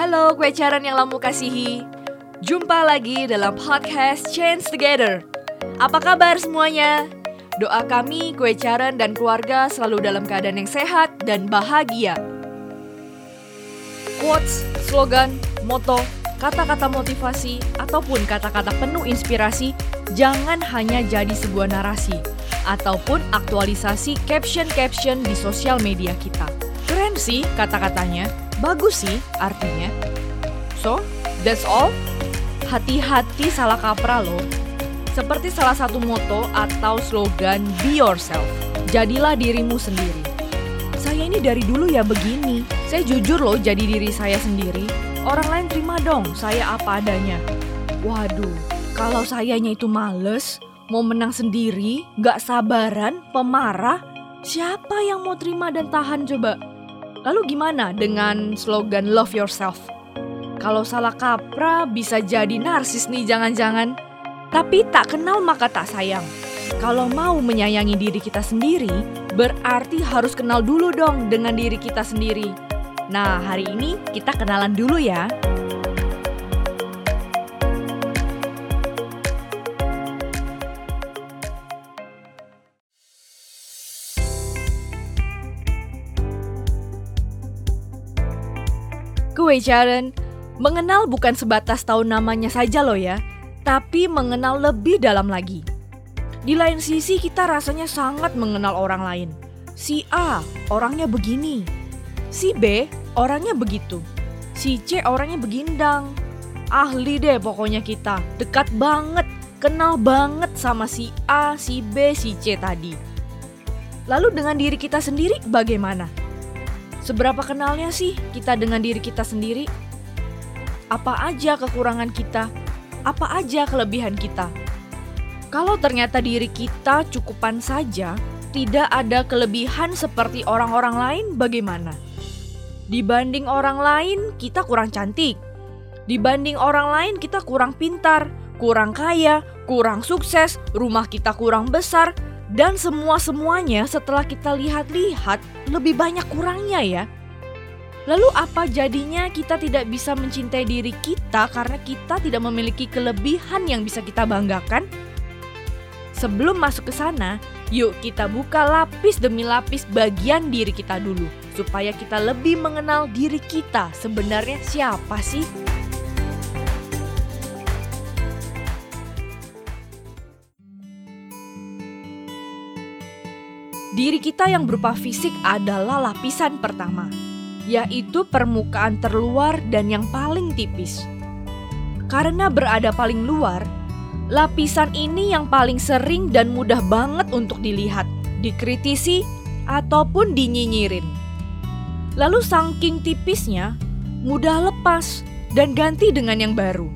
Halo kue caran yang lamu kasihi. Jumpa lagi dalam podcast Change Together. Apa kabar semuanya? Doa kami, kue caran dan keluarga selalu dalam keadaan yang sehat dan bahagia. Quotes, slogan, moto, kata-kata motivasi, ataupun kata-kata penuh inspirasi Jangan hanya jadi sebuah narasi Ataupun aktualisasi caption-caption di sosial media kita. Keren sih kata-katanya, bagus sih artinya. So, that's all. Hati-hati salah kaprah loh. Seperti salah satu moto atau slogan Be Yourself. Jadilah dirimu sendiri. Saya ini dari dulu ya begini. Saya jujur loh jadi diri saya sendiri. Orang lain terima dong saya apa adanya. Waduh, kalau sayanya itu males, mau menang sendiri, gak sabaran, pemarah, siapa yang mau terima dan tahan coba? Lalu gimana dengan slogan love yourself? Kalau salah kaprah bisa jadi narsis nih jangan-jangan. Tapi tak kenal maka tak sayang. Kalau mau menyayangi diri kita sendiri, berarti harus kenal dulu dong dengan diri kita sendiri. Nah, hari ini kita kenalan dulu ya. Kewajaran, mengenal bukan sebatas tahu namanya saja loh ya, tapi mengenal lebih dalam lagi. Di lain sisi kita rasanya sangat mengenal orang lain. Si A orangnya begini, si B orangnya begitu, si C orangnya begindang. Ahli deh pokoknya kita, dekat banget, kenal banget sama si A, si B, si C tadi. Lalu dengan diri kita sendiri bagaimana? Seberapa kenalnya sih kita dengan diri kita sendiri? Apa aja kekurangan kita? Apa aja kelebihan kita? Kalau ternyata diri kita cukupan saja, tidak ada kelebihan seperti orang-orang lain, bagaimana? Dibanding orang lain, kita kurang cantik. Dibanding orang lain, kita kurang pintar, kurang kaya, kurang sukses, rumah kita kurang besar, dan semua-semuanya setelah kita lihat-lihat lebih banyak kurangnya ya. Lalu apa jadinya kita tidak bisa mencintai diri kita karena kita tidak memiliki kelebihan yang bisa kita banggakan? Sebelum masuk ke sana, yuk kita buka lapis demi lapis bagian diri kita dulu supaya kita lebih mengenal diri kita sebenarnya siapa sih? Diri kita yang berupa fisik adalah lapisan pertama, yaitu permukaan terluar dan yang paling tipis. Karena berada paling luar, lapisan ini yang paling sering dan mudah banget untuk dilihat, dikritisi, ataupun dinyinyirin. Lalu saking tipisnya, mudah lepas dan ganti dengan yang baru.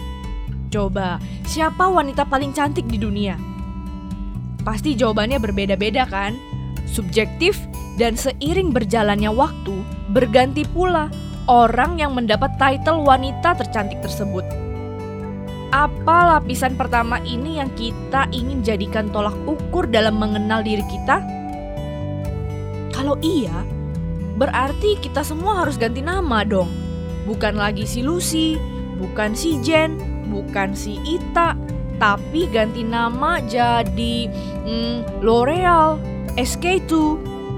Coba, siapa wanita paling cantik di dunia? Pasti jawabannya berbeda-beda kan? Subjektif, dan seiring berjalannya waktu, berganti pula orang yang mendapat title wanita tercantik tersebut. Apa lapisan pertama ini yang kita ingin jadikan tolak ukur dalam mengenal diri kita? Kalau iya, berarti kita semua harus ganti nama dong. Bukan lagi si Lucy, bukan si Jen, bukan si Ita, tapi ganti nama jadi hmm, L'Oreal, SK2,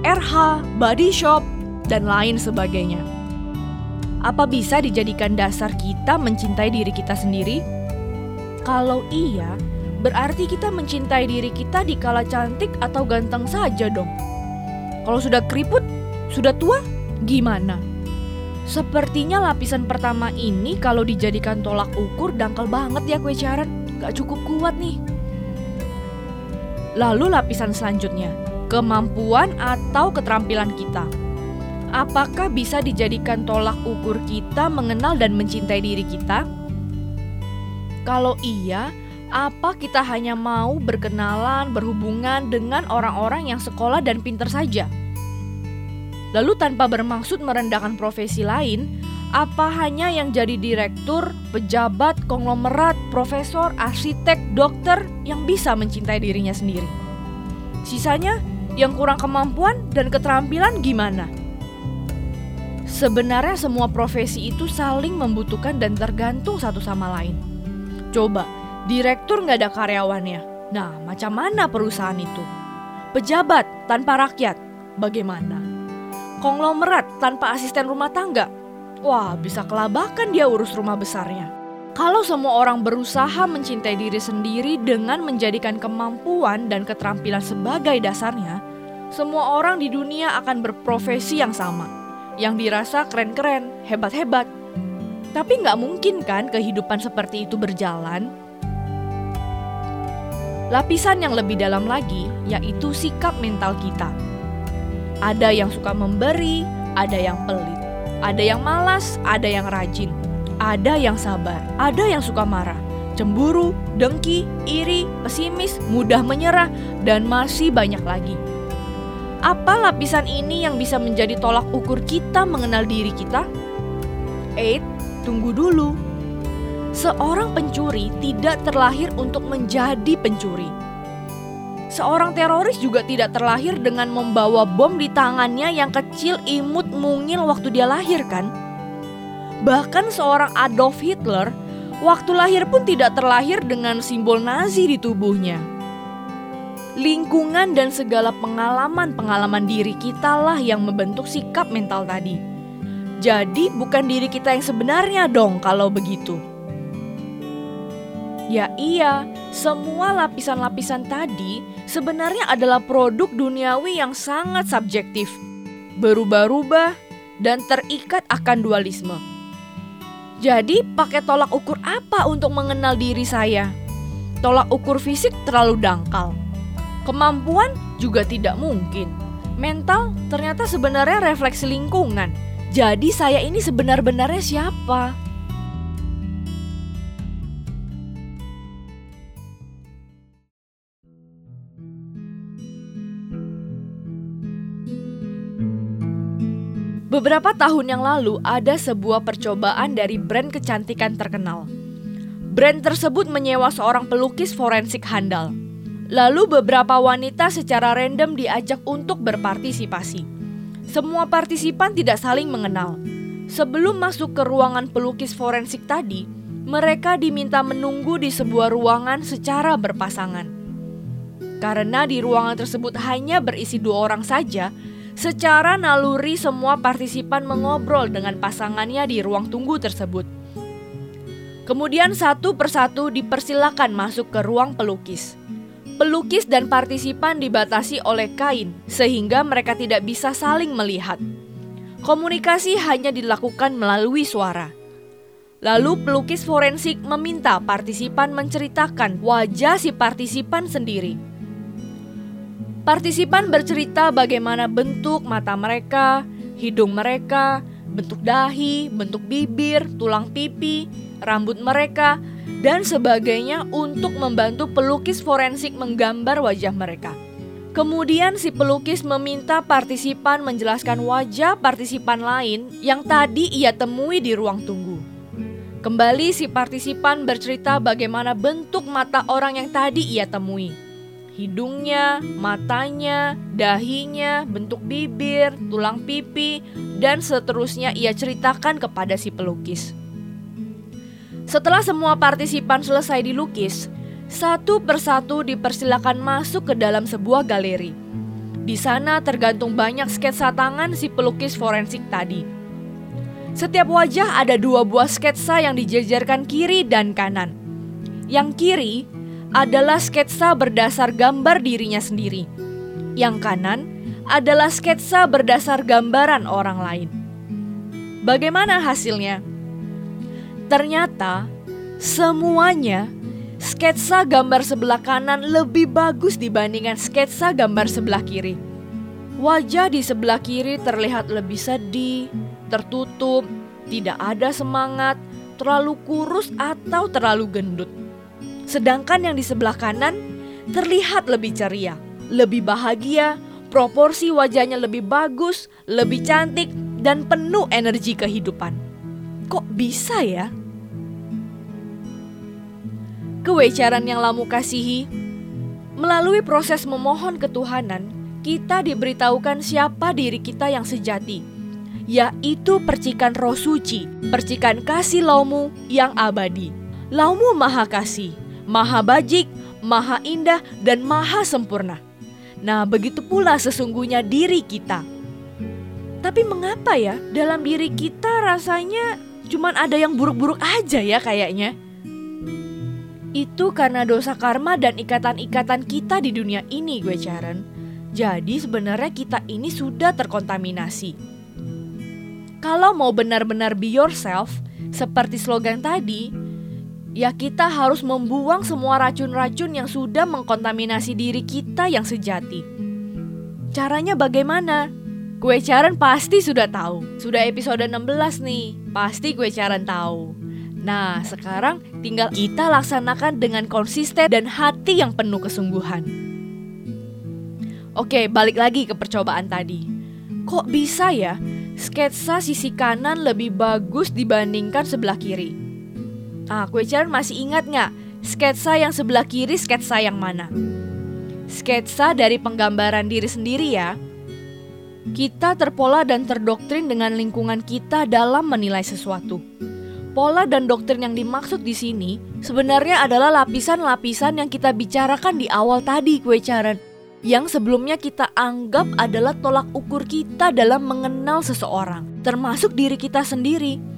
RH, Body Shop, dan lain sebagainya. Apa bisa dijadikan dasar kita mencintai diri kita sendiri? Kalau iya, berarti kita mencintai diri kita di kala cantik atau ganteng saja dong. Kalau sudah keriput, sudah tua, gimana? Sepertinya lapisan pertama ini kalau dijadikan tolak ukur dangkal banget ya kue caran. Gak cukup kuat nih. Lalu lapisan selanjutnya, kemampuan atau keterampilan kita. Apakah bisa dijadikan tolak ukur kita mengenal dan mencintai diri kita? Kalau iya, apa kita hanya mau berkenalan, berhubungan dengan orang-orang yang sekolah dan pinter saja? Lalu tanpa bermaksud merendahkan profesi lain, apa hanya yang jadi direktur, pejabat, konglomerat, profesor, arsitek, dokter yang bisa mencintai dirinya sendiri? Sisanya yang kurang kemampuan dan keterampilan gimana? Sebenarnya semua profesi itu saling membutuhkan dan tergantung satu sama lain. Coba, direktur nggak ada karyawannya. Nah, macam mana perusahaan itu? Pejabat tanpa rakyat, bagaimana? Konglomerat tanpa asisten rumah tangga? Wah, bisa kelabakan dia urus rumah besarnya. Kalau semua orang berusaha mencintai diri sendiri dengan menjadikan kemampuan dan keterampilan sebagai dasarnya, semua orang di dunia akan berprofesi yang sama, yang dirasa keren-keren, hebat-hebat. Tapi nggak mungkin kan kehidupan seperti itu berjalan? Lapisan yang lebih dalam lagi yaitu sikap mental kita. Ada yang suka memberi, ada yang pelit, ada yang malas, ada yang rajin, ada yang sabar, ada yang suka marah, cemburu, dengki, iri, pesimis, mudah menyerah, dan masih banyak lagi. Apa lapisan ini yang bisa menjadi tolak ukur kita mengenal diri kita? Eits, tunggu dulu. Seorang pencuri tidak terlahir untuk menjadi pencuri. Seorang teroris juga tidak terlahir dengan membawa bom di tangannya yang kecil, imut, mungil waktu dia lahir kan? Bahkan seorang Adolf Hitler waktu lahir pun tidak terlahir dengan simbol Nazi di tubuhnya lingkungan dan segala pengalaman-pengalaman diri kita lah yang membentuk sikap mental tadi. Jadi bukan diri kita yang sebenarnya dong kalau begitu. Ya iya, semua lapisan-lapisan tadi sebenarnya adalah produk duniawi yang sangat subjektif, berubah-ubah, dan terikat akan dualisme. Jadi pakai tolak ukur apa untuk mengenal diri saya? Tolak ukur fisik terlalu dangkal Kemampuan juga tidak mungkin. Mental ternyata sebenarnya refleksi lingkungan. Jadi saya ini sebenar-benarnya siapa? Beberapa tahun yang lalu ada sebuah percobaan dari brand kecantikan terkenal. Brand tersebut menyewa seorang pelukis forensik handal. Lalu beberapa wanita secara random diajak untuk berpartisipasi. Semua partisipan tidak saling mengenal. Sebelum masuk ke ruangan pelukis forensik tadi, mereka diminta menunggu di sebuah ruangan secara berpasangan. Karena di ruangan tersebut hanya berisi dua orang saja, secara naluri semua partisipan mengobrol dengan pasangannya di ruang tunggu tersebut. Kemudian satu persatu dipersilakan masuk ke ruang pelukis. Pelukis dan partisipan dibatasi oleh kain, sehingga mereka tidak bisa saling melihat. Komunikasi hanya dilakukan melalui suara. Lalu, pelukis forensik meminta partisipan menceritakan wajah si partisipan sendiri. Partisipan bercerita bagaimana bentuk mata mereka, hidung mereka, bentuk dahi, bentuk bibir, tulang pipi, rambut mereka, dan sebagainya untuk membantu pelukis forensik menggambar wajah mereka. Kemudian si pelukis meminta partisipan menjelaskan wajah partisipan lain yang tadi ia temui di ruang tunggu. Kembali si partisipan bercerita bagaimana bentuk mata orang yang tadi ia temui. Hidungnya, matanya, dahinya, bentuk bibir, tulang pipi, dan seterusnya ia ceritakan kepada si pelukis. Setelah semua partisipan selesai dilukis, satu persatu dipersilakan masuk ke dalam sebuah galeri. Di sana tergantung banyak sketsa tangan si pelukis forensik tadi. Setiap wajah ada dua buah sketsa yang dijejerkan kiri dan kanan. Yang kiri adalah sketsa berdasar gambar dirinya sendiri. Yang kanan adalah sketsa berdasar gambaran orang lain. Bagaimana hasilnya? Ternyata semuanya sketsa gambar sebelah kanan lebih bagus dibandingkan sketsa gambar sebelah kiri. Wajah di sebelah kiri terlihat lebih sedih, tertutup, tidak ada semangat, terlalu kurus atau terlalu gendut. Sedangkan yang di sebelah kanan terlihat lebih ceria, lebih bahagia, proporsi wajahnya lebih bagus, lebih cantik, dan penuh energi kehidupan. Kok bisa ya? Kewecaran yang Lamu kasihi, melalui proses memohon ketuhanan, kita diberitahukan siapa diri kita yang sejati. yaitu percikan roh suci, percikan kasih laumu yang abadi. Laumu maha kasih, maha bajik, maha indah, dan maha sempurna. Nah, begitu pula sesungguhnya diri kita. Tapi mengapa ya dalam diri kita rasanya cuman ada yang buruk-buruk aja ya kayaknya? Itu karena dosa karma dan ikatan-ikatan kita di dunia ini gue Sharon. Jadi sebenarnya kita ini sudah terkontaminasi. Kalau mau benar-benar be yourself, seperti slogan tadi, ya kita harus membuang semua racun-racun yang sudah mengkontaminasi diri kita yang sejati. Caranya bagaimana? Gue Caran pasti sudah tahu. Sudah episode 16 nih. Pasti gue Caran tahu. Nah, sekarang tinggal kita laksanakan dengan konsisten dan hati yang penuh kesungguhan. Oke, balik lagi ke percobaan tadi. Kok bisa ya sketsa sisi kanan lebih bagus dibandingkan sebelah kiri? Ah, gue Caran masih ingat nggak sketsa yang sebelah kiri sketsa yang mana? Sketsa dari penggambaran diri sendiri ya kita terpola dan terdoktrin dengan lingkungan kita dalam menilai sesuatu. Pola dan doktrin yang dimaksud di sini sebenarnya adalah lapisan-lapisan yang kita bicarakan di awal tadi kue caran yang sebelumnya kita anggap adalah tolak ukur kita dalam mengenal seseorang, termasuk diri kita sendiri.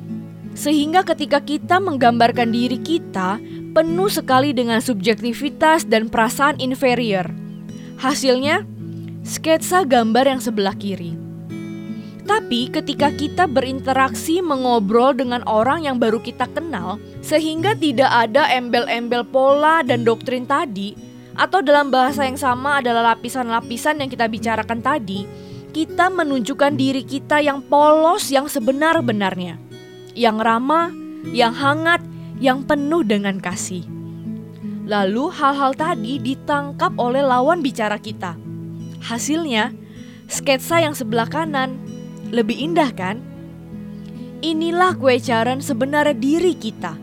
Sehingga ketika kita menggambarkan diri kita penuh sekali dengan subjektivitas dan perasaan inferior. Hasilnya, sketsa gambar yang sebelah kiri. Tapi ketika kita berinteraksi mengobrol dengan orang yang baru kita kenal, sehingga tidak ada embel-embel pola dan doktrin tadi, atau dalam bahasa yang sama adalah lapisan-lapisan yang kita bicarakan tadi, kita menunjukkan diri kita yang polos yang sebenar-benarnya, yang ramah, yang hangat, yang penuh dengan kasih. Lalu hal-hal tadi ditangkap oleh lawan bicara kita – Hasilnya, sketsa yang sebelah kanan lebih indah kan? Inilah kue caran sebenarnya diri kita.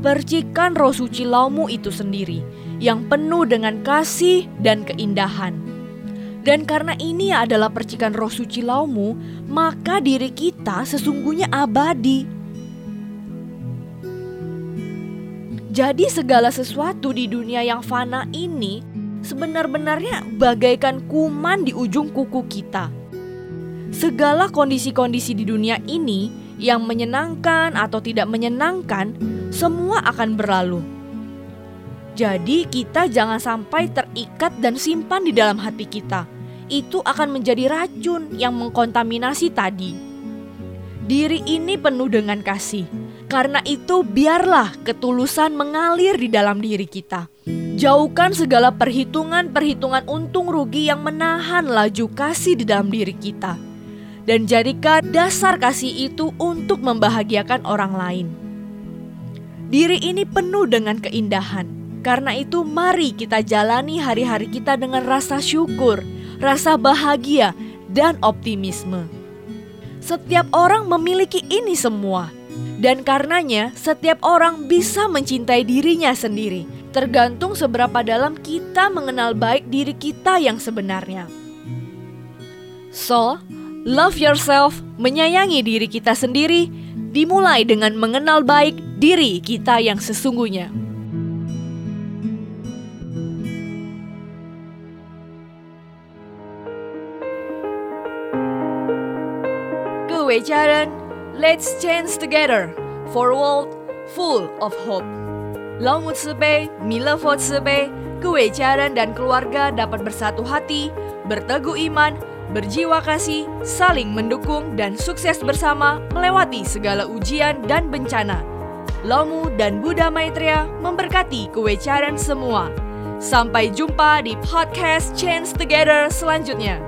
Percikan roh suci laumu itu sendiri yang penuh dengan kasih dan keindahan. Dan karena ini adalah percikan roh suci laumu, maka diri kita sesungguhnya abadi. Jadi segala sesuatu di dunia yang fana ini sebenar-benarnya bagaikan kuman di ujung kuku kita. Segala kondisi-kondisi di dunia ini yang menyenangkan atau tidak menyenangkan, semua akan berlalu. Jadi, kita jangan sampai terikat dan simpan di dalam hati kita. Itu akan menjadi racun yang mengkontaminasi tadi. Diri ini penuh dengan kasih, karena itu, biarlah ketulusan mengalir di dalam diri kita Jauhkan segala perhitungan-perhitungan untung rugi yang menahan laju kasih di dalam diri kita. Dan jadikan dasar kasih itu untuk membahagiakan orang lain. Diri ini penuh dengan keindahan. Karena itu mari kita jalani hari-hari kita dengan rasa syukur, rasa bahagia, dan optimisme. Setiap orang memiliki ini semua. Dan karenanya setiap orang bisa mencintai dirinya sendiri tergantung seberapa dalam kita mengenal baik diri kita yang sebenarnya. So, love yourself, menyayangi diri kita sendiri, dimulai dengan mengenal baik diri kita yang sesungguhnya. Kewajaran, Let's change together for world full of hope. Longmut Sepe, Milefot Sepe, jaran dan keluarga dapat bersatu hati, berteguh iman, berjiwa kasih, saling mendukung dan sukses bersama melewati segala ujian dan bencana. Lomu dan Buddha Maitreya memberkati kewecaran semua. Sampai jumpa di podcast Change Together selanjutnya.